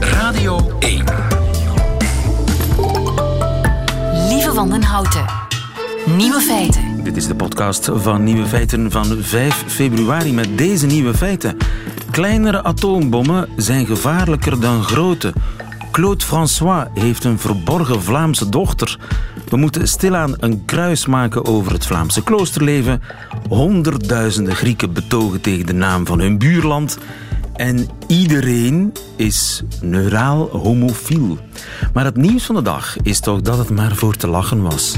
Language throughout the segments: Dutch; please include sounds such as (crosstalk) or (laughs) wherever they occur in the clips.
Radio 1. Lieve van den Houten. Nieuwe feiten. Dit is de podcast van Nieuwe Feiten van 5 februari met deze nieuwe feiten. Kleinere atoombommen zijn gevaarlijker dan grote. Claude François heeft een verborgen Vlaamse dochter. We moeten stilaan een kruis maken over het Vlaamse kloosterleven. Honderdduizenden Grieken betogen tegen de naam van hun buurland. En iedereen is neuraal homofiel. Maar het nieuws van de dag is toch dat het maar voor te lachen was.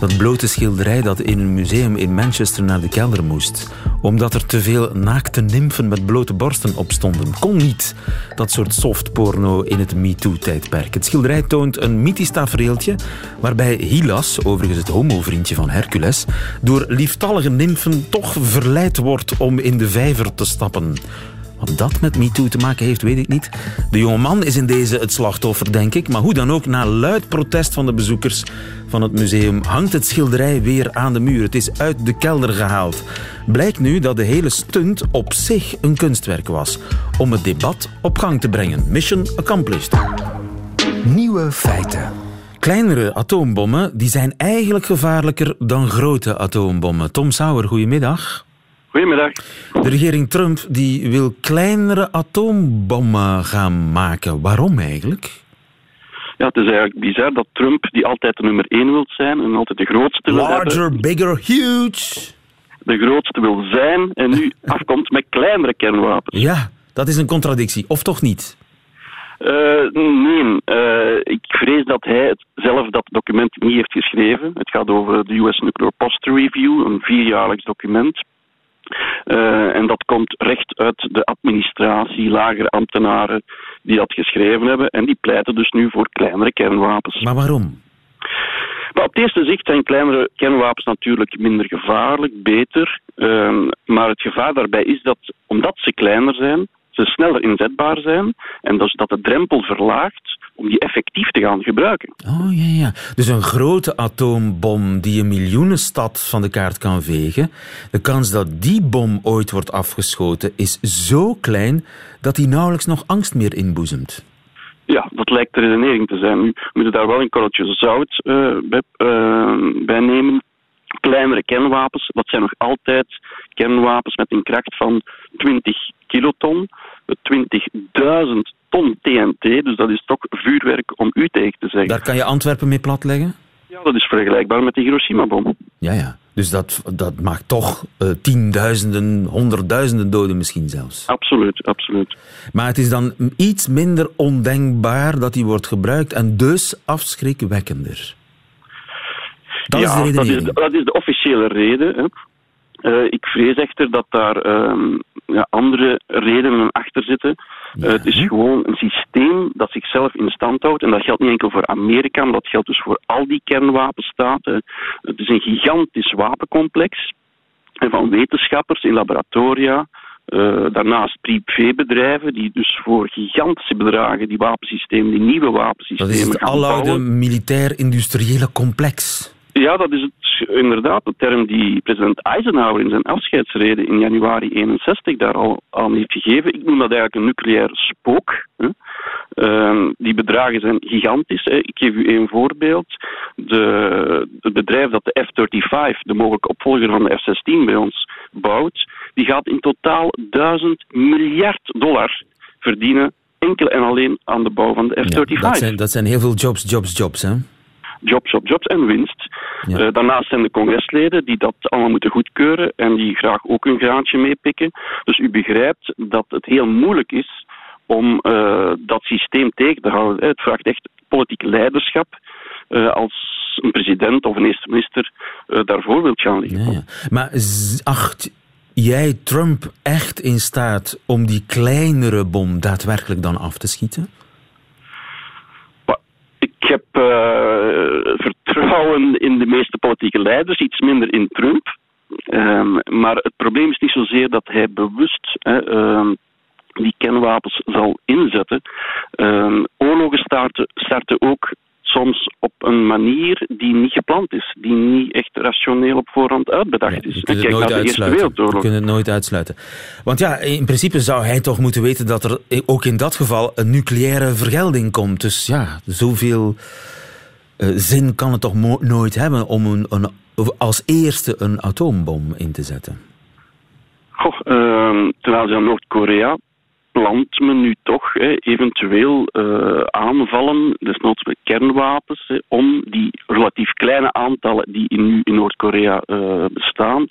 Dat blote schilderij dat in een museum in Manchester naar de kelder moest. Omdat er te veel naakte nymfen met blote borsten op stonden. Kon niet, dat soort softporno in het MeToo-tijdperk. Het schilderij toont een mythisch tafereeltje waarbij Hylas, overigens het homovriendje van Hercules, door lieftallige nymfen toch verleid wordt om in de vijver te stappen. Wat dat met MeToo te maken heeft, weet ik niet. De jonge man is in deze het slachtoffer, denk ik. Maar hoe dan ook, na luid protest van de bezoekers van het museum hangt het schilderij weer aan de muur. Het is uit de kelder gehaald. Blijkt nu dat de hele stunt op zich een kunstwerk was. Om het debat op gang te brengen. Mission accomplished. Nieuwe feiten. Kleinere atoombommen die zijn eigenlijk gevaarlijker dan grote atoombommen. Tom Sauer, goedemiddag. Goedemiddag. De regering Trump die wil kleinere atoombommen gaan maken. Waarom eigenlijk? Ja, het is eigenlijk bizar dat Trump, die altijd de nummer één wil zijn en altijd de grootste wil Larger, hebben, bigger, huge. de grootste wil zijn en nu (laughs) afkomt met kleinere kernwapens. Ja, dat is een contradictie. Of toch niet? Eh, nee, eh, ik vrees dat hij het zelf dat document niet heeft geschreven. Het gaat over de US Nuclear Posture Review, een vierjaarlijks document. Eh, en dat komt recht uit de administratie, lagere ambtenaren die dat geschreven hebben. En die pleiten dus nu voor kleinere kernwapens. Maar waarom? Maar op het eerste zicht zijn kleinere kernwapens natuurlijk minder gevaarlijk, beter. Ehm, maar het gevaar daarbij is dat, omdat ze kleiner zijn, ze sneller inzetbaar zijn. En dus dat de drempel verlaagt om die effectief te gaan gebruiken. Oh ja, ja. Dus een grote atoombom die een miljoenenstad van de kaart kan vegen. De kans dat die bom ooit wordt afgeschoten is zo klein dat die nauwelijks nog angst meer inboezemt. Ja, dat lijkt de redenering te zijn. Nu moeten daar wel een korreltje zout eh, bij, eh, bij nemen. Kleinere kernwapens, dat zijn nog altijd kernwapens met een kracht van 20 kiloton. 20.000 ton TNT, dus dat is toch vuurwerk om u tegen te zeggen. Daar kan je Antwerpen mee platleggen? Ja, dat is vergelijkbaar met de Hiroshima-bom. Ja, ja. Dus dat, dat maakt toch eh, tienduizenden, honderdduizenden doden misschien zelfs. Absoluut, absoluut. Maar het is dan iets minder ondenkbaar dat die wordt gebruikt en dus afschrikwekkender. Dat is de ja, dat is, dat is de officiële reden. Hè. Eh, ik vrees echter dat daar ehm, ja, andere redenen achter zitten. Ja. Eh, het is gewoon een systeem dat zichzelf in stand houdt. En dat geldt niet enkel voor Amerika, maar dat geldt dus voor al die kernwapenstaten. Het is een gigantisch wapencomplex. En van wetenschappers in laboratoria. eh, daarnaast privébedrijven die dus voor gigantische bedragen die wapensystemen, die nieuwe Dat wapensystemen is het aloude militair-industriële complex. Ja, dat is het, inderdaad de term die president Eisenhower in zijn afscheidsrede in januari 61 daar al aan heeft gegeven. Ik noem dat eigenlijk een nucleair spook. Hè. Ehm, die bedragen zijn gigantisch. Hè. Ik geef u één voorbeeld. De, het bedrijf dat de F-35, de mogelijke opvolger van de F-16 bij ons, bouwt, die gaat in totaal 1000 miljard dollar verdienen enkel en alleen aan de bouw van de F-35 Ja, dat, zijn, dat zijn heel veel jobs, jobs, jobs. Hè? Jobs op jobs en winst. Ja. Eh, daarnaast zijn de congresleden die dat allemaal moeten goedkeuren en die graag ook een graantje meepikken. Dus u begrijpt dat het heel moeilijk is om eh, dat systeem tegen te houden. Het vraagt echt politiek leiderschap eh, als een president of een eerste minister daarvoor wilt gaan liggen. Ja, ja. Maar acht jij Trump echt in staat om die kleinere bom daadwerkelijk dan af te schieten? Maar Ik heb eh, vertrouwen in de meeste politieke leiders, iets minder in Trump. Ehm, maar het probleem is niet zozeer dat hij bewust hè, ehm, die kernwapens zal inzetten. Ehm, oorlogen starten, starten ook soms op een manier die niet gepland is, die niet echt rationeel op voorhand uitbedacht is. Je kunt, het nooit je kunt het nooit uitsluiten. Want ja, in principe zou hij toch moeten weten dat er ook in dat geval een nucleaire vergelding komt. Dus ja, zoveel zin kan het toch nooit hebben om een, als eerste een atoombom in te zetten? Goh, uh, ten aanzien van Noord-Korea plant men nu toch eventueel uh, aanvallen, desnoods met kernwapens, om die relatief kleine aantallen die nu in Noord-Korea uh, bestaan,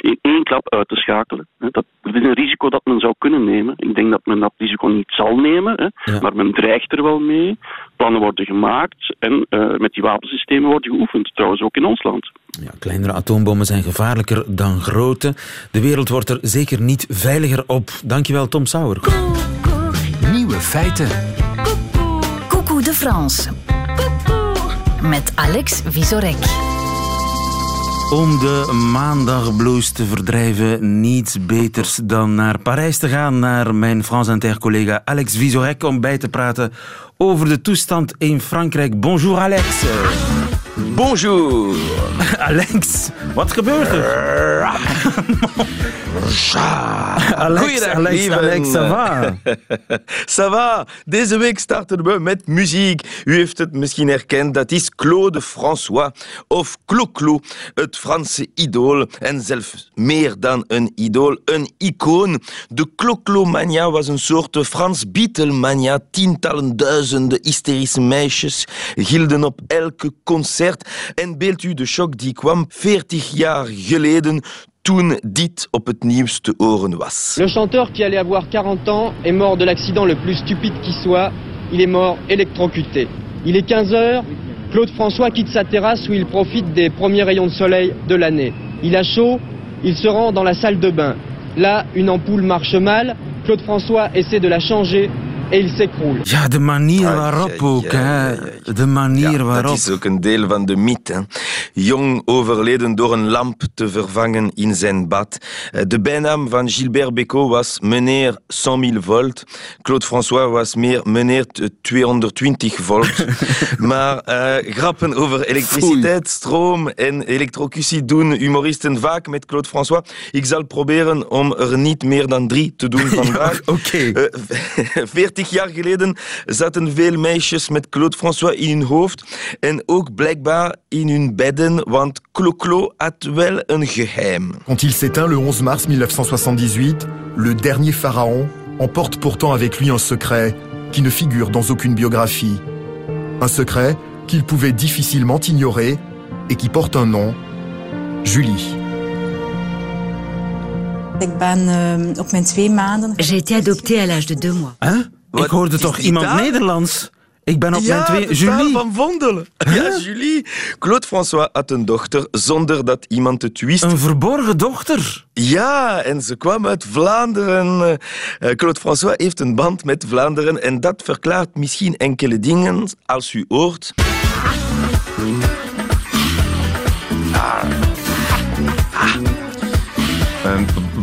in één klap uit te schakelen. Dat, is een risico dat men zou kunnen nemen. Ik denk dat men dat risico niet zal nemen, maar men dreigt er wel mee. Plannen worden gemaakt en uh, met die wapensystemen worden geoefend, trouwens ook in ons land. Ja, kleinere atoombommen zijn gevaarlijker dan grote. De wereld wordt er zeker niet veiliger op. Dankjewel, Tom Sauer. Nieuwe feiten. Coucou de France. Met Alex Visorek. Om de maandagblues te verdrijven, niets beters dan naar Parijs te gaan, naar mijn Frans Inter-collega Alex Visorek om bij te praten over de toestand in Frankrijk. Bonjour Alex. Bonjour. Alex, wat gebeurt er? Alex, Alex, Alex, ça va? (laughs) ça va. Deze week starten we met muziek. U heeft het misschien herkend, dat is Claude François of Clo-Clo, het Franse idool. En zelfs meer dan een idool, een icoon. De Clo-Clo-mania was een soort Frans Beatlemania. Tientallen duizenden hysterische meisjes hielden op elke concert. En beeld u de shock die kwam 40 jaar geleden toen dit op het nieuws te horen was. Le chanteur qui allait avoir 40 ans est mort de l'accident le plus stupide qui soit. Il est mort électrocuté. Il est 15 heures. Claude François quitte sa terrasse où il profite des premiers rayons de soleil de l'année. Il a chaud, il se rend dans la salle de bain. Là, une ampoule marche mal. Claude François essaie de la changer en il s'écroule. Ja, de manier waarop ook. hè. De manier waarop. Dat is ook een deel van de mythe. Jong overleden door een lamp te vervangen in zijn bad. Eh, de bijnaam van Gilbert Bécaud was meneer 100.000 volt. Claude François was meer meneer 220 volt. (laughs) maar uh, grappen over elektriciteit, stroom en elektrocutie doen humoristen vaak met Claude François. Ik zal proberen om er niet meer dan drie te doen (laughs) vandaag. Oké. (laughs) Okay. Uh, 30 jaar geleden zaten veel meisjes met Claude François in hun hoofd en ook blijkbaar in hun bedden, want Clo-Clo had wel een geheim. Quand il s'éteint le 11 mars 1978, le dernier pharaon emporte pourtant avec lui un secret qui ne figure dans aucune biographie. Un secret qu'il pouvait difficilement ignorer et qui porte un nom, Julie. Ik ben op mijn twee maanden. J'ai été adoptée à l'âge de deux mois. Ik hoorde toch iemand Nederlands? Ik ben op ja, mijn twee... Julie? van Vondel. Ja, Julie. Claude François had een dochter zonder dat iemand het wist. Een verborgen dochter? Ja, en ze kwam uit Vlaanderen. Uh, Claude François heeft een band met Vlaanderen en dat verklaart misschien enkele dingen als u hoort...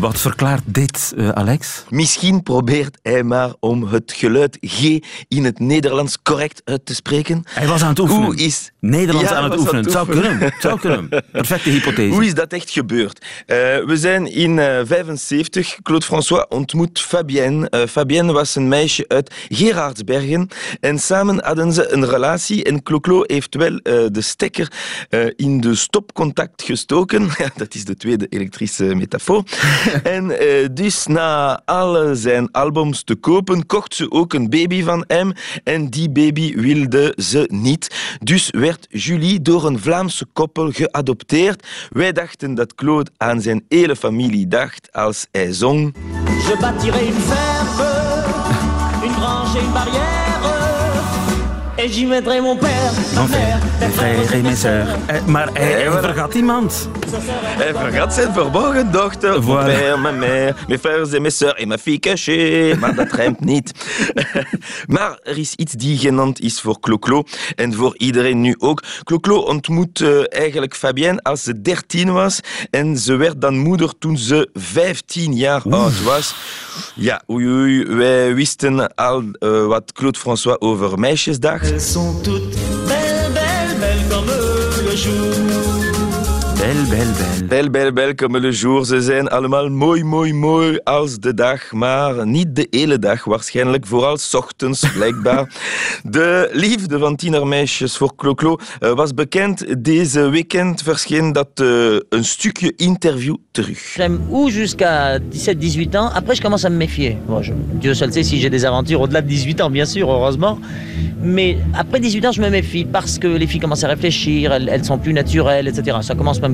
Wat verklaart dit, uh, Alex? Misschien probeert hij maar om het geluid G in het Nederlands correct uit te spreken. Hij was aan het oefenen. Hoe is... Nederlands ja, aan het oefenen. Het zou kunnen. (laughs) zou kunnen. Perfecte (laughs) hypothese. Hoe is dat echt gebeurd? Uh, we zijn in 1975. Uh, Claude François ontmoet Fabienne. Fabienne was een meisje uit Gerardsbergen. En samen hadden ze een relatie. En Clo-Clo heeft wel de stekker in de stopcontact gestoken. (laughs) dat is de tweede elektrische metafoor. (laughs) en uh, dus na alle zijn albums te kopen, kocht ze ook een baby van hem. En die baby wilde ze niet. Dus werd Julie door een Vlaamse koppel geadopteerd. Wij dachten dat Claude aan zijn hele familie dacht als hij zong. Je bâtirai une ferme, une branche et une barrière. En j'y mettrai mon père, ma mère, mijn frères et mes sœurs. Eh, maar hij, hij vergat iemand. Hij vergat zijn verborgen dochter. Voilà. Mon père, ma mère, mes frères et mes sœurs et ma fille cachée. Maar dat rijmt niet. (laughs) maar er is iets die genant is voor Clo-Clo. En voor iedereen nu ook. Clo-Clo ontmoet uh, eigenlijk Fabienne als ze 13 was. En ze werd dan moeder toen ze 15 jaar Oef. oud was. Ja, oei, oei, wij wisten al uh, wat Claude François over Meisjesdag. elles sont toutes belles, belles, belles comme le jour. Bel, bel, bel. Bel, bel, bel, comme le jour. Ze zijn allemaal mooi, mooi, mooi als de dag, maar niet de hele dag waarschijnlijk. Vooral s ochtends, (laughs) blijkbaar. De liefde van tienermeisjes voor Clo-Clo eh, was bekend. Deze weekend verscheen dat uh, een stukje interview terug. J'aime ou jusqu'à 17, 18 ans. Après, je commence à me méfier. Bon, je, Dieu seul sait si j'ai des aventures au-delà de 18 ans, bien sûr, heureusement. Mais après 18 ans, je me méfie parce que les filles commencent à réfléchir, elles, elles sont plus naturelles, etc. Ça commence même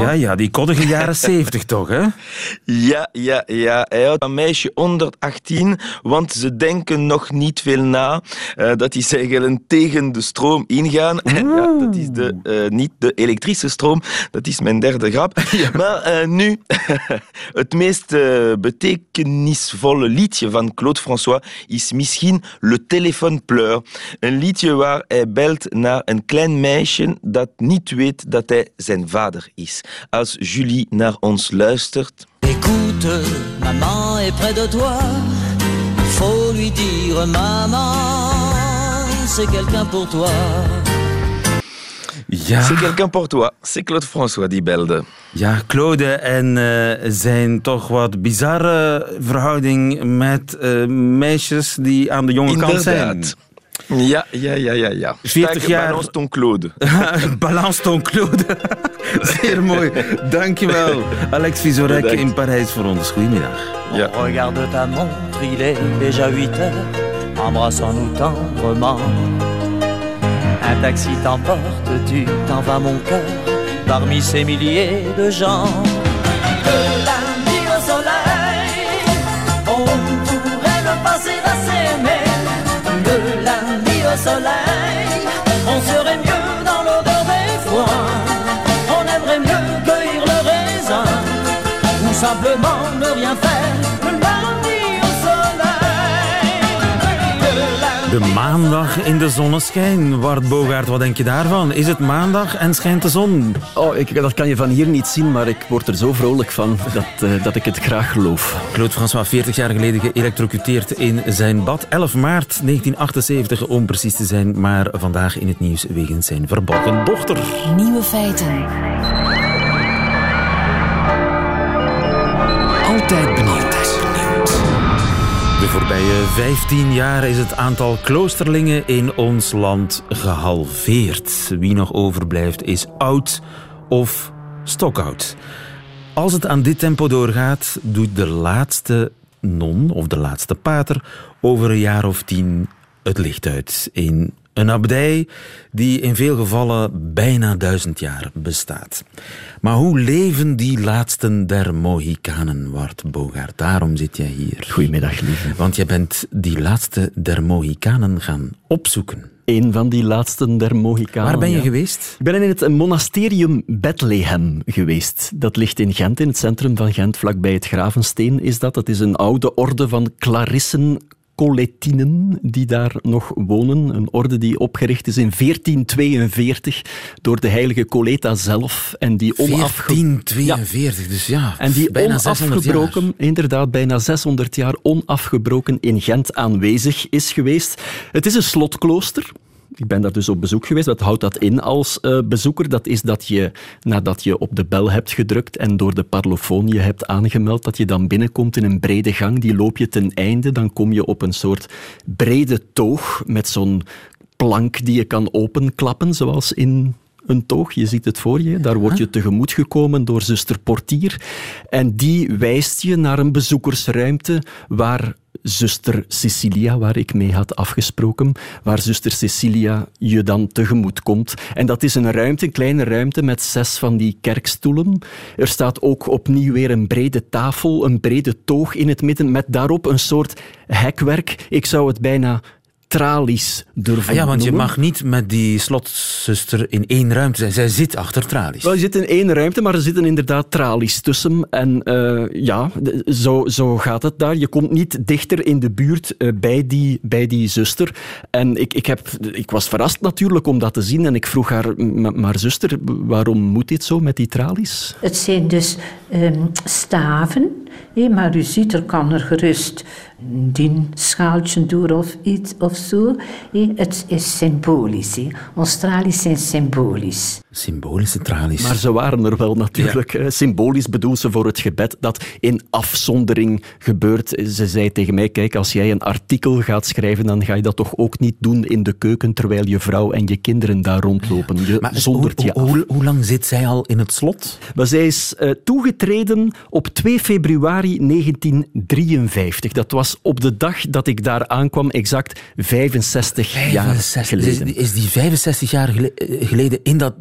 Ja, ja, die koddige jaren 70 (laughs) toch, hè? Ja, ja, ja. Hij had een meisje onder 18, want ze denken nog niet veel na. Uh, dat is eigenlijk tegen de stroom ingaan. Ja, dat is de, uh, niet de elektrische stroom, dat is mijn derde grap. (laughs) Ja. Maar uh, nu, (laughs) het meest betekenisvolle liedje van Claude François is misschien Le Téléphone Pleur. Een liedje waar hij belt naar een klein meisje dat niet weet dat hij zijn vader is. Als Julie naar ons luistert. Écoute, maman est près de toi. Faut lui dire, maman, c'est quelqu'un pour toi. Ja. C'est quelqu'un pour toi. C'est Claude François die belde. Ja, Claude en uh, zijn toch wat bizarre verhouding met uh, meisjes die aan de jonge Inderdaad. kant zijn. Ja, ja, ja, ja. ja. 40 jaar... Balance ton Claude. (laughs) Balance ton Claude. (laughs) Zeer mooi. Dankjewel. Alex Vizorek Bedankt. in Parijs voor ons. Goedemiddag. Ja. Regarde ta montre, il est déjà 8 heures. Embrassons-nous tendrement. Un taxi t'emporte, tu t'en vas mon cœur, parmi ces milliers de gens. On serait mieux dans l'odeur des foins. On aimerait mieux cueillir le raisin, ou simplement ne rien faire. De maandag in de zonneschijn. Bart Bogaert, wat denk je daarvan? Is het maandag en schijnt de zon? Oh, ik, dat kan je van hier niet zien, maar ik word er zo vrolijk van dat, uh, dat ik het graag geloof. Claude François, 40 jaar geleden geëlectrocuteerd in zijn bad. 11 maart 1978 om precies te zijn, maar vandaag in het nieuws wegens zijn verborgen dochter. Nieuwe feiten. Altijd benieuwd. De voorbije 15 jaar is het aantal kloosterlingen in ons land gehalveerd. Wie nog overblijft is oud of stokoud. Als het aan dit tempo doorgaat, doet de laatste non of de laatste pater over een jaar of tien het licht uit in een abdij die in veel gevallen bijna duizend jaar bestaat. Maar hoe leven die laatsten der Mohikanen, Wart Bogaert? Daarom zit jij hier. Goedemiddag, lieve. Want jij bent die laatste der Mohikanen gaan opzoeken. Een van die laatsten der Mohikanen. Waar ben je ja. geweest? Ik ben in het monasterium Bethlehem geweest. Dat ligt in Gent, in het centrum van Gent, vlakbij het Gravensteen is dat. Dat is een oude orde van Clarissen Coletinen die daar nog wonen. Een orde die opgericht is in 1442 door de heilige Coleta zelf. En die onafge... 1442, ja. dus ja, En die bijna 600 jaar. onafgebroken, inderdaad bijna 600 jaar onafgebroken in Gent aanwezig is geweest. Het is een slotklooster. Ik ben daar dus op bezoek geweest. Wat houdt dat in als uh, bezoeker? Dat is dat je, nadat je op de bel hebt gedrukt en door de parlofoon je hebt aangemeld, dat je dan binnenkomt in een brede gang. Die loop je ten einde. Dan kom je op een soort brede toog met zo'n plank die je kan openklappen, zoals in een toog, je ziet het voor je. Daar word je tegemoet gekomen door zuster Portier. En die wijst je naar een bezoekersruimte waar zuster Cecilia, waar ik mee had afgesproken, waar zuster Cecilia je dan tegemoet komt. En dat is een ruimte, een kleine ruimte met zes van die kerkstoelen. Er staat ook opnieuw weer een brede tafel, een brede toog in het midden, met daarop een soort hekwerk. Ik zou het bijna tralies durven ah ja, want noemen. je mag niet met die slotzuster in één ruimte zijn. Zij zit achter tralies. Wel, je zit in één ruimte, maar er zitten inderdaad tralies tussen. En uh, ja, zo, zo gaat het daar. Je komt niet dichter in de buurt uh, bij, die, bij die zuster. En ik, ik, heb, ik was verrast natuurlijk om dat te zien. En ik vroeg haar, maar zuster, waarom moet dit zo met die tralies? Het zijn dus um, staven, maar u ziet, er kan er gerust een dienschaaltje door of iets of zo. Het is symbolisch. Tralies zijn symbolisch. Symbolische tralies. Maar ze waren er wel natuurlijk. Symbolisch bedoelt ze voor het gebed dat in afzondering gebeurt. Ze zei tegen mij, kijk, als jij een artikel gaat schrijven, dan ga je dat toch ook niet doen in de keuken terwijl je vrouw en je kinderen daar rondlopen. Je Maar zondert hoe, je af. hoe, hoe lang zit zij al in het slot? Maar zij is eh, toegetreden op 2 februari 1953. Dat was op de dag dat ik daar aankwam, exact 65, jaar 65. geleden. Is, is die 65 jaar eh, geleden in dat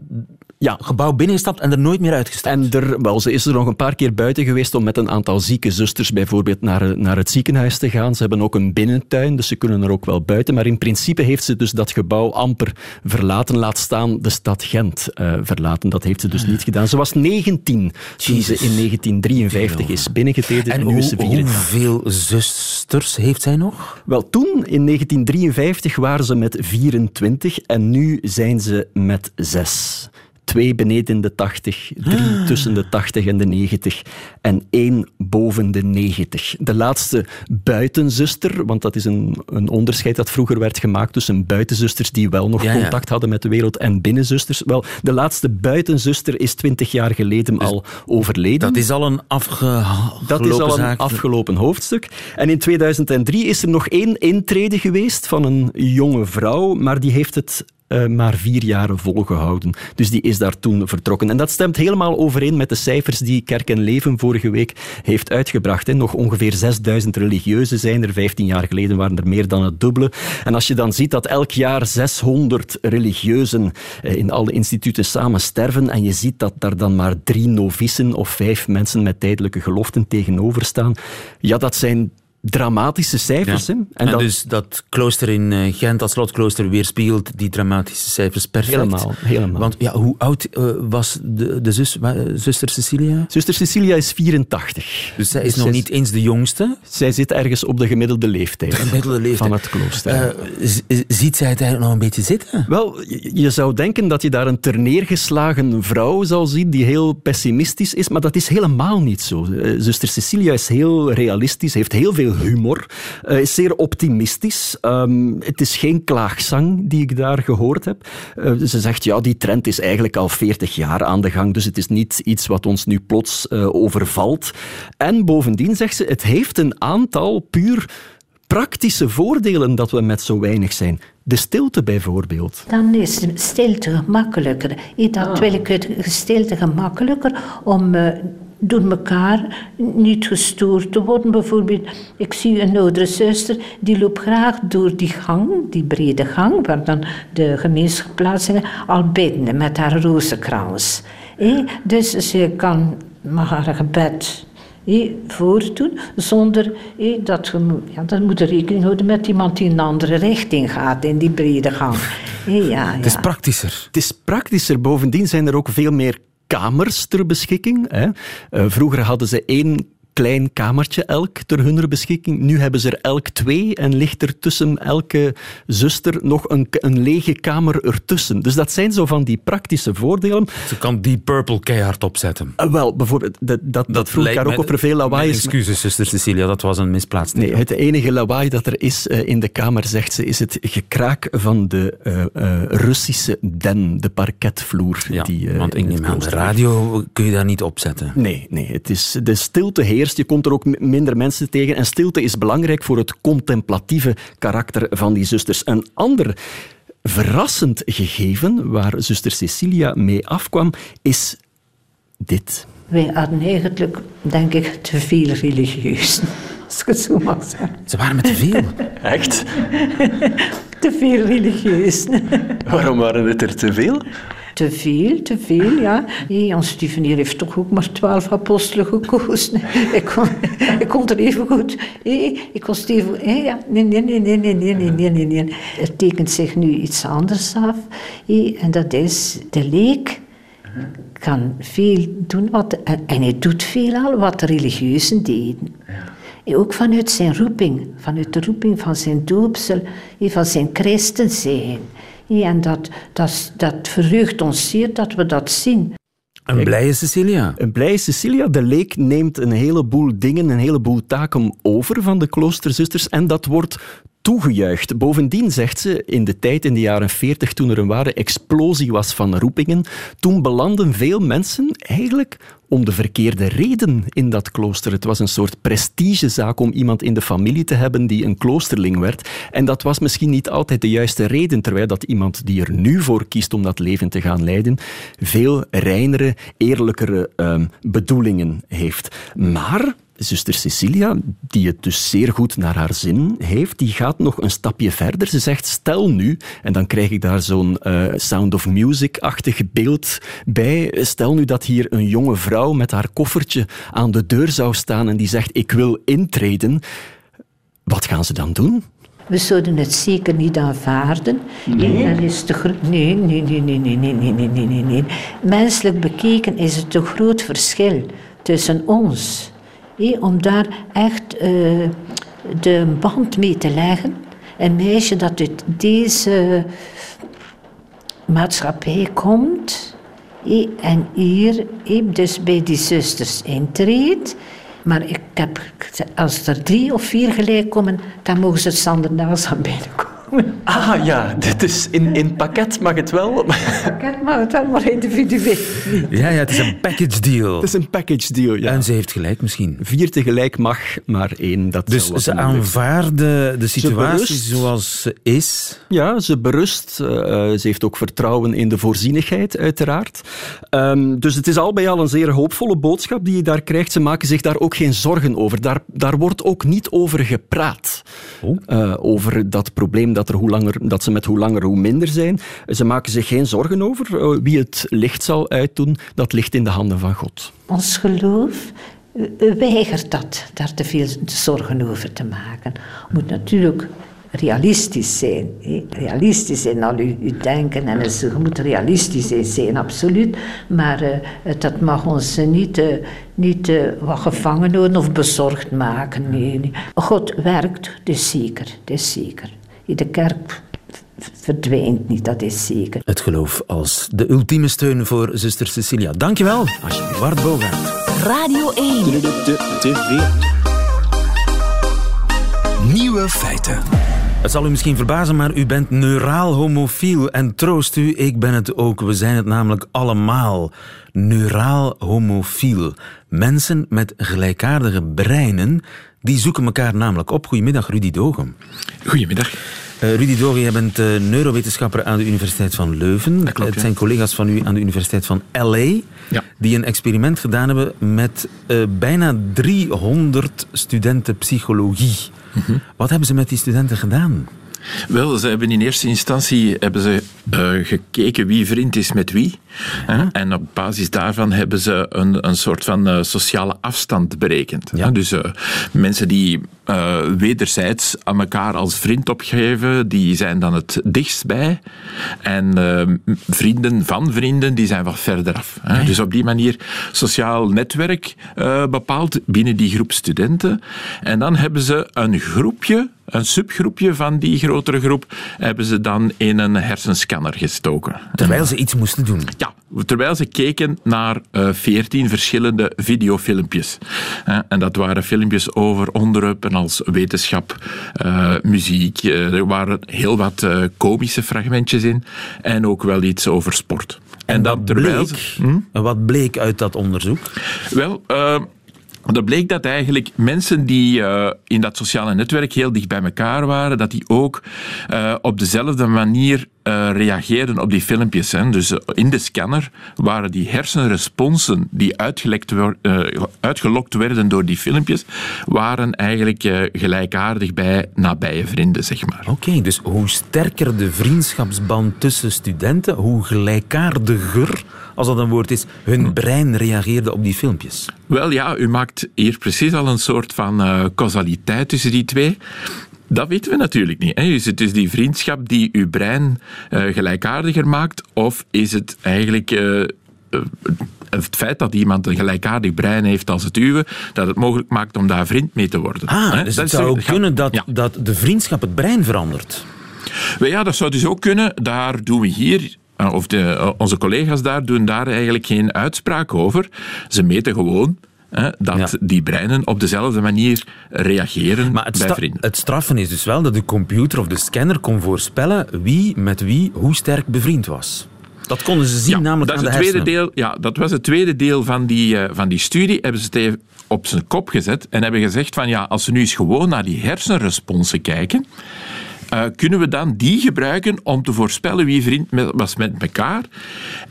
ja. gebouw binnengestapt en er nooit meer uitgestapt? En er, wel, ze is er nog een paar keer buiten geweest om met een aantal zieke zusters bijvoorbeeld naar, naar het ziekenhuis te gaan. Ze hebben ook een binnentuin, dus ze kunnen er ook wel buiten. Maar in principe heeft ze dus dat gebouw amper verlaten. Laat staan de stad Gent eh, verlaten. Dat heeft ze dus niet gedaan. Ze was 19 toen ze in 1953 is binnengetreden. En En nu is ze hoe- 34. hoeveel zusters heeft zij nog? Wel, toen, in 1953, waren ze met 24 en nu zijn ze met zes. Twee beneden de 80, drie tussen de 80 en de 90 en één boven de 90. De laatste buitenzuster, want dat is een, een onderscheid dat vroeger werd gemaakt tussen buitenzusters die wel nog Ja, ja. contact hadden met de wereld en binnenzusters. Wel, de laatste buitenzuster is 20 jaar geleden al overleden. Dat is al een afgelopen Dat is al een afgelopen hoofdstuk. En in 2003 is er nog één intrede geweest van een jonge vrouw, maar die heeft het eh, maar vier jaren volgehouden. Dus die is daar toen vertrokken. En dat stemt helemaal overeen met de cijfers die Kerk en Leven vorige week heeft uitgebracht. Hè. Nog ongeveer 6000 religieuzen zijn er. 15 jaar geleden waren er meer dan het dubbele. En als je dan ziet dat elk jaar 600 religieuzen eh, in alle instituten samen sterven en je ziet dat daar dan maar drie novicen of vijf mensen met tijdelijke geloften tegenover staan, ja, dat zijn dramatische cijfers. Ja. En, dat- dus dat klooster in eh, Gent, dat slotklooster, weerspiegelt die dramatische cijfers perfect. Helemaal, helemaal. Want ja, hoe oud eh, was de, de zus, zuster Cecilia? Zuster Cecilia is 84. Dus zij is Dus nog zij niet eens de jongste. Zij zit ergens op de gemiddelde leeftijd, De gemiddelde leeftijd. van het klooster. Eh, ziet zij het eigenlijk nog een beetje zitten? Wel, je zou denken dat je daar een terneergeslagen vrouw zal zien die heel pessimistisch is, maar dat is helemaal niet zo. Zuster Cecilia is heel realistisch, heeft heel veel humor, eh, is zeer optimistisch. Ehm, het is geen klaagzang die ik daar gehoord heb. Eh, ze zegt, ja, die trend is eigenlijk al 40 jaar aan de gang, dus het is niet iets wat ons nu plots eh, overvalt. En bovendien zegt ze, het heeft een aantal puur praktische voordelen dat we met zo weinig zijn. De stilte bijvoorbeeld. Dan is de stilte gemakkelijker. Eh, Dat wil ik het stilte gemakkelijker om eh, door elkaar niet gestoord te worden. Bijvoorbeeld, ik zie een oudere zuster die loopt graag door die gang, die brede gang, waar dan de gemeenschapsplaatsingen, al bidden met haar rozenkrans. Dus ze kan mag haar gebed eh, voortdoen, zonder dat je moet, ja, dan moet je rekening houden met iemand die in een andere richting gaat, in die brede gang. Ja, Het is ja. praktischer. Het is praktischer. Bovendien zijn er ook veel meer kamers ter beschikking. Hè. Eh, vroeger hadden ze één klein kamertje elk ter hun beschikking. Nu hebben ze er elk twee en ligt er tussen elke zuster nog een, een lege kamer ertussen. Dus dat zijn zo van die praktische voordelen. Ze kan die Purple keihard opzetten. Eh, wel, bijvoorbeeld, dat, dat, dat vroeg lijkt daar ook mij- op er veel lawaai is. Excuses, zuster Cecilia, dat was een misplaatst. Nee, het enige lawaai dat er is eh, in de kamer, zegt ze, is het gekraak van de eh, eh, Russische den, de parketvloer. Ja, die, eh, want in ik aan, de radio kun je daar niet opzetten. Nee, nee het is, de stilte Je komt er ook minder mensen tegen. En stilte is belangrijk voor het contemplatieve karakter van die zusters. Een ander verrassend gegeven waar zuster Cecilia mee afkwam, is dit. Wij hadden eigenlijk, denk ik, te veel religieus. (laughs) Als ik het zo mag zeggen. Ze waren met te veel. Echt? (laughs) Te veel religieus. Waarom waren het er te veel? Te veel, te veel, ja. Hey, Jan Stuvenier heeft toch ook maar twaalf apostelen gekozen. (laughs) Ik kon, ik kon er even goed... Hey, ik kon Steven... Hey, ja. Nee, nee, nee, nee, nee, nee, nee, nee, nee. Er tekent zich nu iets anders af. En dat is de leek kan veel doen, wat, en, hij doet veel al wat de religieuzen deden. Ook vanuit zijn roeping, vanuit de roeping van zijn doopsel, van zijn christen zijn. Ja, en dat, dat, dat verheugt ons zeer dat we dat zien. Een blije Cecilia. Een blije Cecilia. De leek neemt een heleboel dingen, een heleboel taken over van de kloosterzusters en dat wordt toegejuicht. Bovendien zegt ze, in de tijd in de jaren 40, toen er een ware explosie was van roepingen, toen belanden veel mensen eigenlijk om de verkeerde reden in dat klooster. Het was een soort prestigezaak om iemand in de familie te hebben die een kloosterling werd. En dat was misschien niet altijd de juiste reden, terwijl dat iemand die er nu voor kiest om dat leven te gaan leiden, veel reinere, eerlijkere uh, bedoelingen heeft. Maar zuster Cecilia, die het dus zeer goed naar haar zin heeft, die gaat nog een stapje verder. Ze zegt, stel nu, en dan krijg ik daar zo'n uh, Sound of Music-achtig beeld bij, stel nu dat hier een jonge vrouw met haar koffertje aan de deur zou staan en die zegt, ik wil intreden. Wat gaan ze dan doen? We zouden het zeker niet aanvaarden. Nee. En is te nee, nee, nee, nee, nee, nee, nee, nee, nee, nee. Menselijk bekeken is het een groot verschil tussen ons om daar echt uh, de band mee te leggen. Een meisje dat uit deze maatschappij komt en hier dus bij die zusters intreedt. Maar ik heb, als er drie of vier gelijk komen, dan mogen ze het standaard aan binnenkomen. (laughs) Ah ja, dit is in, in pakket mag het wel. Pakket mag het wel, maar individueel Ja, ja, het is een package deal. Het is een package deal, ja. En ze heeft gelijk misschien. Vier tegelijk mag, maar één, dat Dus ze aanvaarde de situatie zoals ze is? Ja, ze berust. Uh, ze heeft ook vertrouwen in de voorzienigheid, uiteraard. Um, dus het is al bij al een zeer hoopvolle boodschap die je daar krijgt. Ze maken zich daar ook geen zorgen over. Daar, daar wordt ook niet over gepraat. Oh. Uh, over dat probleem dat, er hoe langer, dat ze met hoe langer hoe minder zijn. Ze maken zich geen zorgen over. Eh, wie het licht zal uitdoen, dat ligt in de handen van God. Ons geloof eh, weigert dat, daar te veel zorgen over te maken. Moet natuurlijk realistisch zijn. Realistisch in al uw, denken en je moet realistisch zijn, absoluut. Maar dat mag ons niet, niet wat gevangen houden of bezorgd maken. Nee. God werkt, dus zeker, dus zeker de kerk verdwijnt niet, dat is zeker. Het geloof als de ultieme steun voor zuster Cecilia. Dankjewel, alsjeblieft. Bart Bogaert. Radio 1. TV. Nieuwe feiten. Het zal u misschien verbazen, maar u bent neuraal homofiel. En troost u, ik ben het ook. We zijn het namelijk allemaal. Neuraal homofiel. Mensen met gelijkaardige breinen die zoeken elkaar namelijk op. Goedemiddag, Rudy Dogem. Goedemiddag. Uh, Rudy Dogem, jij bent uh, neurowetenschapper aan de Universiteit van Leuven. Klopt, het zijn collega's van u aan de Universiteit van LA ja. die een experiment gedaan hebben met uh, bijna 300 studenten psychologie. Mm -hmm. Wat hebben ze met die studenten gedaan? Wel, ze hebben in eerste instantie hebben ze, gekeken wie vriend is met wie. En op basis daarvan hebben ze een, een soort van uh, sociale afstand berekend. Ja. Dus uh, mensen die wederzijds aan elkaar als vriend opgeven, die zijn dan het dichtst bij. En vrienden van vrienden, die zijn wat verder af. Hè? Dus op die manier sociaal netwerk bepaald binnen die groep studenten. En dan hebben ze een groepje een subgroepje van die grotere groep hebben ze dan in een hersenscanner gestoken. Terwijl ze iets moesten doen? Ja, terwijl ze keken naar veertien uh, verschillende videofilmpjes. Uh, en dat waren filmpjes over onderwerpen als wetenschap, uh, muziek. er waren heel wat komische fragmentjes in en ook wel iets over sport. En, en dat terwijl bleek, ze, hm? wat bleek uit dat onderzoek? Wel, dat bleek dat eigenlijk mensen die uh, in dat sociale netwerk heel dicht bij elkaar waren, dat die ook uh, op dezelfde manier uh, reageerden op die filmpjes. Hè. Dus in de scanner waren die hersenresponsen die uitgelekt uitgelokt werden door die filmpjes, waren eigenlijk gelijkaardig bij nabije vrienden, zeg maar. Oké, dus hoe sterker de vriendschapsband tussen studenten, hoe gelijkaardiger als dat een woord is, hun brein reageerde op die filmpjes? Wel ja, u maakt hier precies al een soort van uh, causaliteit tussen die twee. Dat weten we natuurlijk niet. Hè. Is het dus die vriendschap die uw brein uh, gelijkaardiger maakt, of is het eigenlijk. Uh, het feit dat iemand een gelijkaardig brein heeft als het uwe, dat het mogelijk maakt om daar vriend mee te worden. Ah, He? dus het zou ook kunnen dat, ja. dat de vriendschap het brein verandert. Ja, dat zou dus ook kunnen. Daar doen we hier eh, of de, eh, onze collega's daar doen daar eigenlijk geen uitspraak over. Ze meten gewoon hè, dat die breinen op dezelfde manier reageren Maar het, bij vrienden. het straffen is dus wel dat de computer of de scanner kon voorspellen wie met wie hoe sterk bevriend was. Dat konden ze zien namelijk dat aan is de het tweede hersenen. deel, ja, dat was het tweede deel van die, eh, van die studie. Hebben ze het even op zijn kop gezet en hebben gezegd van ja, als we nu eens gewoon naar die hersenresponsen kijken, eh, kunnen we dan die gebruiken om te voorspellen wie vriend met- was met elkaar.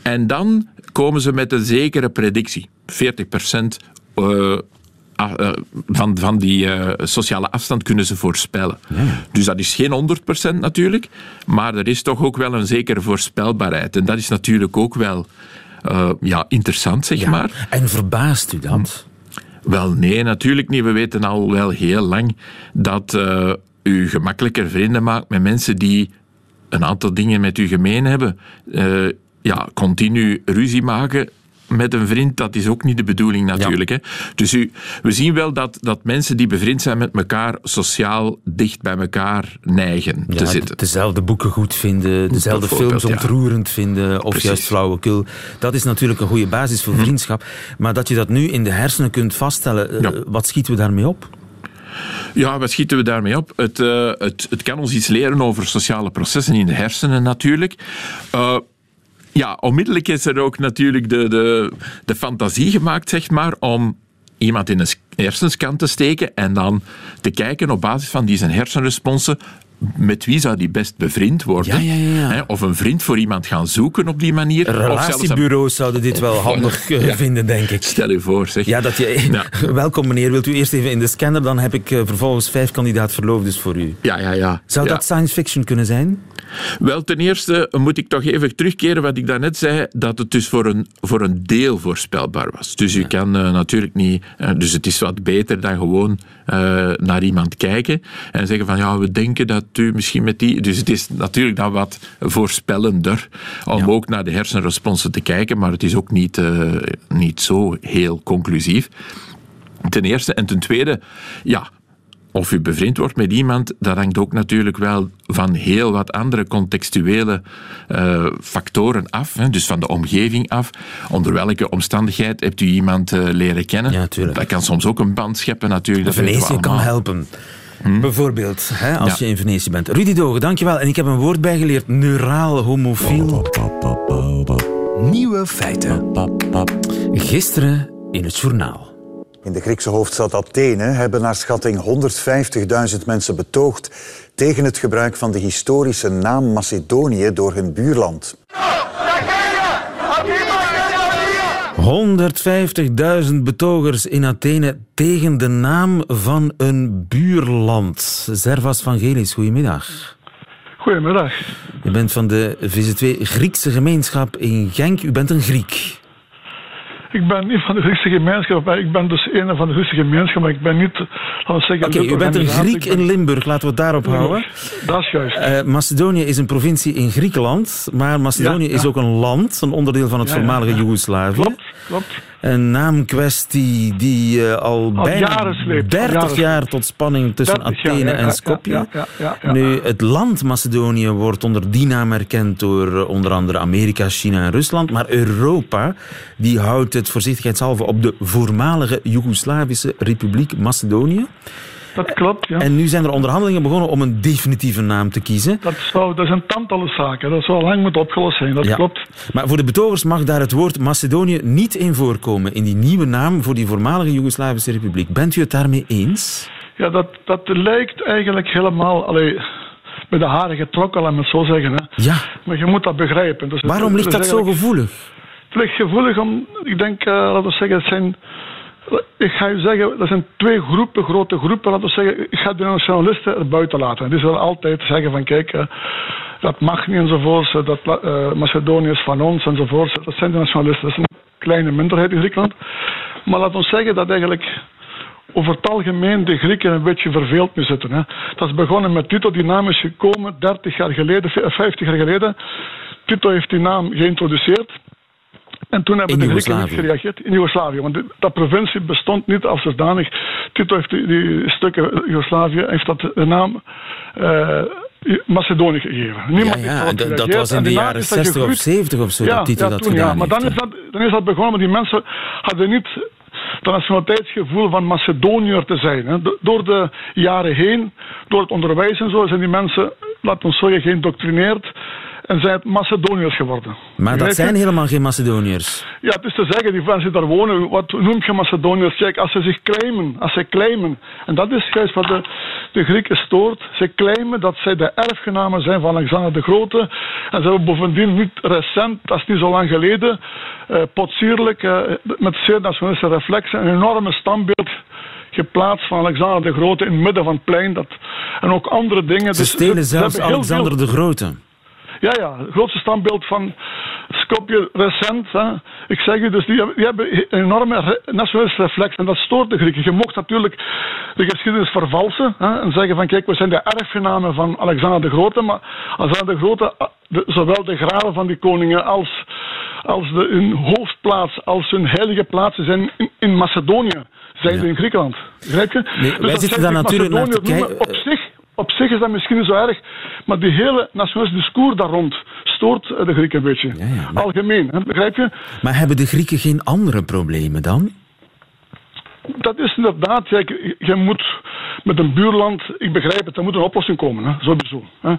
En dan komen ze met een zekere predictie. 40% eh, ah, eh, van, van die eh, sociale afstand kunnen ze voorspellen. Dus dat is geen 100% natuurlijk, maar er is toch ook wel een zekere voorspelbaarheid. En dat is natuurlijk ook wel eh, ja, interessant, zeg Ja, maar. En verbaast u dat? Wel, nee, natuurlijk niet. We weten al wel heel lang dat eh, u gemakkelijker vrienden maakt met mensen die een aantal dingen met u gemeen hebben. Eh, ja, continu ruzie maken met een vriend, dat is ook niet de bedoeling natuurlijk. Hè. Dus u, we zien wel dat, dat mensen die bevriend zijn met elkaar sociaal dicht bij elkaar neigen te zitten. Dezelfde boeken goed vinden, dezelfde films ja. ontroerend vinden, of Precies. juist flauwekul. Dat is natuurlijk een goede basis voor vriendschap. Maar dat je dat nu in de hersenen kunt vaststellen, eh, wat schieten we daarmee op? Ja, wat schieten we daarmee op? Het, eh, het, het kan ons iets leren over sociale processen in de hersenen natuurlijk. Eh, ja, onmiddellijk is er ook natuurlijk de, de, de fantasie gemaakt, zeg maar, om iemand in een hersenscan te steken en dan te kijken op basis van die zijn hersenresponsen met wie zou die best bevriend worden. Ja, ja, ja, ja. Hè, Of een vriend voor iemand gaan zoeken op die manier. Een- Relatiebureaus zouden dit wel (laughs) handig eh, vinden, denk ik. Stel u voor, zeg. Ja, dat je... (laughs) Welkom meneer, wilt u eerst even in de scanner? Dan heb ik eh, vervolgens vijf kandidaat verloofdes voor u. Ja, ja, ja. Zou dat science fiction kunnen zijn? Wel, ten eerste moet ik toch even terugkeren wat ik daarnet zei, dat het dus voor een, voor een deel voorspelbaar was. Dus u kan eh, natuurlijk niet... dus het is wat beter dan gewoon eh, naar iemand kijken en zeggen van ja, we denken dat u misschien met die... Dus het is natuurlijk dan wat voorspellender om ook naar de hersenresponsen te kijken, maar het is ook niet, eh, niet zo heel conclusief. Ten eerste. En ten tweede, ja, of u bevriend wordt met iemand, dat hangt ook natuurlijk wel van heel wat andere contextuele eh, factoren af. Hè, dus van de omgeving af. Onder welke omstandigheid hebt u iemand eh, leren kennen? Ja, natuurlijk. Dat kan soms ook een band scheppen natuurlijk. dat Venetië kan helpen. Bijvoorbeeld, hè, als Ja. je in Venetië bent. Rudy Dogen, dankjewel. En ik heb een woord bijgeleerd. Neuraal homofiel. Nieuwe feiten. Gisteren in het journaal. In de Griekse hoofdstad Athene hebben naar schatting 150.000 mensen betoogd tegen het gebruik van de historische naam Macedonië door hun buurland. 150.000 betogers in Athene tegen de naam van een buurland. Servas Vangelis, goedemiddag. Goedemiddag. U bent van de VZ2 Griekse gemeenschap in Genk. U bent een Griek. Ik ben niet van de Griekse gemeenschap, maar ik ben dus een van de Griekse gemeenschap, maar ik ben niet, laten we zeggen... Oké, u bent een Griek in Limburg, laten we het daarop houden. Dat is juist. Eh, Macedonië is een provincie in Griekenland, maar Macedonië Ja, ja. is ook een land, een onderdeel van het voormalige ja. Joegoslavië. Klopt. Een naamkwestie die eh, al, bijna jaren sleept, al 30 jaren jaar tot spanning tussen 30 jaar, Athene en Skopje. Nu, het land Macedonië wordt onder die naam erkend door eh, onder andere Amerika, China en Rusland. Maar Europa die houdt het voorzichtigheidshalve op de voormalige Joegoslavische Republiek Macedonië. Dat klopt, ja. En nu zijn er onderhandelingen begonnen om een definitieve naam te kiezen. Dat, zou, dat is een tantallen zaken, dat zou lang moeten opgelost zijn, dat Ja. klopt. Maar voor de betogers mag daar het woord Macedonië niet in voorkomen. In die nieuwe naam voor die voormalige Joegoslavische Republiek. Bent u het daarmee eens? Ja, dat, dat lijkt eigenlijk helemaal, allee, met de haren getrokken, laat me het zo zeggen. Hè. Ja. Maar je moet dat begrijpen. Dus Waarom ligt dat zo gevoelig? Het ligt gevoelig om, ik denk, eh, laten we zeggen, het zijn, ik ga u zeggen, er zijn twee groepen, grote groepen, laten we zeggen, ik ga de nationalisten er buiten laten. Die zullen altijd zeggen van, kijk, eh, dat mag niet enzovoorts, eh, dat eh, Macedonië is van ons enzovoorts. Dat zijn de nationalisten, dat is een kleine minderheid in Griekenland. Maar laten we zeggen dat eigenlijk over het algemeen de Grieken een beetje verveeld mee zitten. Hè. Dat is begonnen met Tito, die naam is gekomen 30 jaar geleden, 50 jaar geleden. Tito heeft die naam geïntroduceerd. En toen hebben de Grieken niet gereageerd in Joegoslavië. Want die- dat provincie bestond niet als zodanig. Tito heeft die, die stukken Joegoslavië, heeft dat de naam eh, Macedonië gegeven. Niemand ja, dat, was in de jaren naam is dat 60 of gegroeid. 70 of zo, ja, dat Tito ja, dat toen, gedaan ja. Maar dan heeft, is, dat, dan is dat begonnen, die mensen hadden niet dat nationaliteitsgevoel van Macedoniër te zijn. Hè. Do- Door de jaren heen, door het onderwijs en zo, zijn die mensen, laten we zeggen, geïndoctrineerd en zijn het Macedoniërs geworden. Maar dat zijn helemaal geen Macedoniërs. Ja, het is te zeggen, die mensen die daar wonen, wat noem je Macedoniërs? Kijk, als ze zich claimen, als ze claimen, en dat is juist wat de, de Grieken stoort, ze claimen dat zij de erfgenamen zijn van Alexander de Grote, en ze hebben bovendien niet recent, dat is niet zo lang geleden, eh potsierlijk, eh, met zeer nationalistische reflexen, een enorme standbeeld geplaatst van Alexander de Grote in het midden van het plein. Dat, en ook andere dingen. Ze Dus stelen ze zelfs Alexander veel- de Grote. Ja, ja, het grootste standbeeld van Skopje recent. Hè. Ik zeg je, dus die hebben, die hebben een enorme nationalistische reflex en dat stoort de Grieken. Je mocht natuurlijk de geschiedenis vervalsen hè, en zeggen van kijk, we zijn de erfgenamen van Alexander de Grote, maar Alexander de Grote, de- zowel de graven van die koningen als, als de, hun hoofdplaats, als hun heilige plaatsen zijn in, in Macedonië, zijn ze in Griekenland. Je? Nee, Dus wij zitten daar natuurlijk naar te kijken. Op zich op zich is dat misschien niet zo erg, maar die hele nationalistische discours daar rond stoort eh, de Grieken een beetje. Algemeen, hè, begrijp je? Maar hebben de Grieken geen andere problemen dan? Dat is inderdaad, je- je moet met een buurland, ik begrijp het, er moet een oplossing komen, hè, sowieso. Hè.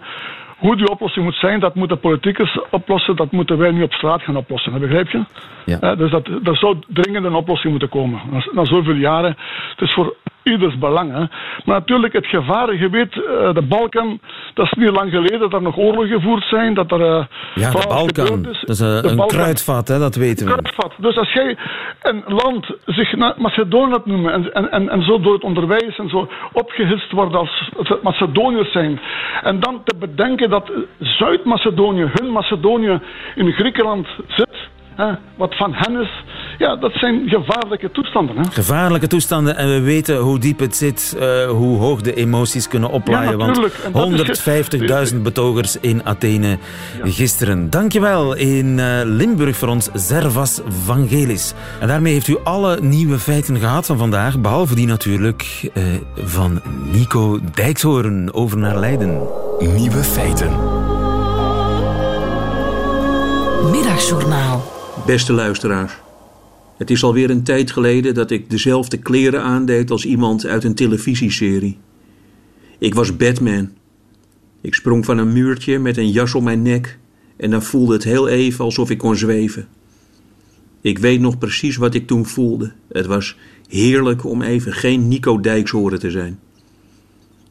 Hoe die oplossing moet zijn, dat moeten politiekers oplossen, dat moeten wij niet op straat gaan oplossen, hè, begrijp je? Ja. Hè, dus dat, er zou dringend een oplossing moeten komen, na, na zoveel jaren. Het is voor ieders belang. Hè. Maar natuurlijk, het gevaar, je weet, eh, de Balkan, dat is niet lang geleden dat er nog oorlogen gevoerd zijn, dat er... eh, Ja, de Balkan. is. Dat is een, De een kruidvat, hè, dat weten we. Kruidvat. Dus als jij een land zich Macedonië laat noemen en, en, en, en zo door het onderwijs en zo opgehitst wordt als het Macedoniërs zijn. En dan te bedenken dat Zuid-Macedonië, hun Macedonië, in Griekenland zit. Hè, wat van hen is, ja, dat zijn gevaarlijke toestanden. Hè. Gevaarlijke toestanden en we weten hoe diep het zit, eh, hoe hoog de emoties kunnen oplaaien. Ja, want is 150.000 betogers in Athene gisteren. Dankjewel in eh, Limburg voor ons Servas Vangelis. En daarmee heeft u alle nieuwe feiten gehad van vandaag, behalve die natuurlijk eh, van Nico Dijkshoorn over naar Leiden. Nieuwe feiten. Middagjournaal. Beste luisteraars. Het is alweer een tijd geleden dat ik dezelfde kleren aandeed als iemand uit een televisieserie. Ik was Batman. Ik sprong van een muurtje met een jas om mijn nek en dan voelde het heel even alsof ik kon zweven. Ik weet nog precies wat ik toen voelde. Het was heerlijk om even geen Nico Dijkshoren te zijn.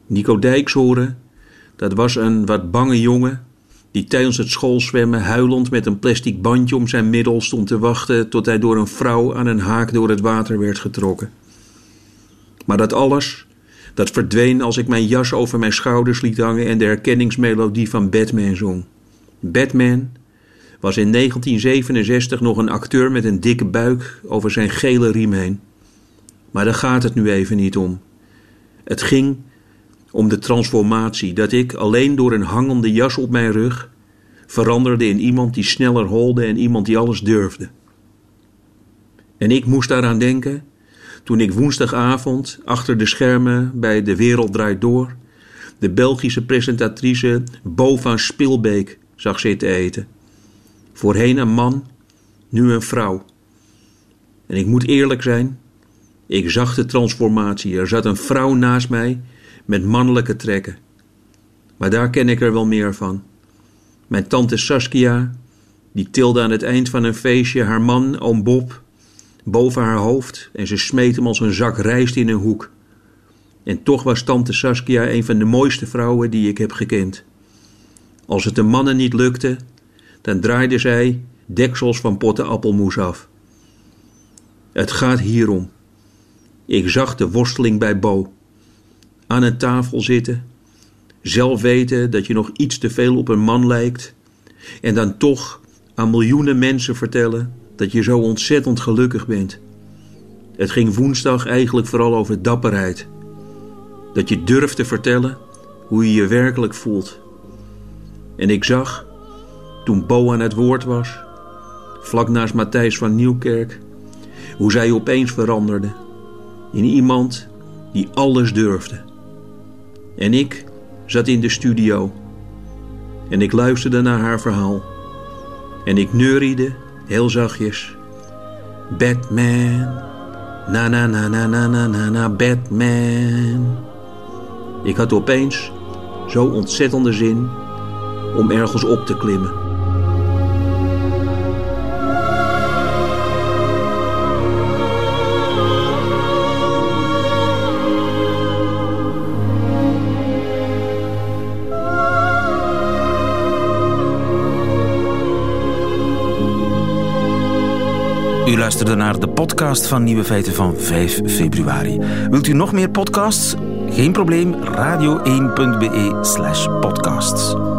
Nico Dijkshoren, dat was een wat bange jongen die tijdens het schoolzwemmen huilend met een plastic bandje om zijn middel stond te wachten tot hij door een vrouw aan een haak door het water werd getrokken. Maar dat alles, dat verdween als ik mijn jas over mijn schouders liet hangen en de herkenningsmelodie van Batman zong. Batman was in 1967 nog een acteur met een dikke buik over zijn gele riem heen. Maar daar gaat het nu even niet om. Het ging om de transformatie dat ik alleen door een hangende jas op mijn rug veranderde in iemand die sneller holde en iemand die alles durfde. En ik moest daaraan denken toen ik woensdagavond achter de schermen bij De Wereld Draait Door de Belgische presentatrice Bo van Spilbeek zag zitten eten. Voorheen een man, nu een vrouw. En ik moet eerlijk zijn, ik zag de transformatie. Er zat een vrouw naast mij met mannelijke trekken. Maar daar ken ik er wel meer van. Mijn tante Saskia, die tilde aan het eind van een feestje haar man, oom Bob, boven haar hoofd en ze smeet hem als een zak rijst in een hoek. En toch was tante Saskia een van de mooiste vrouwen die ik heb gekend. Als het de mannen niet lukte, dan draaide zij deksels van potten appelmoes af. Het gaat hierom. Ik zag de worsteling bij Bo. Aan een tafel zitten, zelf weten dat je nog iets te veel op een man lijkt, en dan toch aan miljoenen mensen vertellen dat je zo ontzettend gelukkig bent. Het ging woensdag eigenlijk vooral over dapperheid. Dat je durft te vertellen hoe je je werkelijk voelt. En ik zag, toen Bo aan het woord was, vlak naast Matthijs van Nieuwkerk, hoe zij opeens veranderde in iemand die alles durfde. En ik zat in de studio. En ik luisterde naar haar verhaal. En ik neuriede, heel zachtjes. Batman. Na na na na na na na na Batman. Ik had opeens zo ontzettende zin om ergens op te klimmen. U luisterde naar de podcast van Nieuwe Feiten van 5 februari. Wilt u nog meer podcasts? Geen probleem, radio1.be slash podcasts.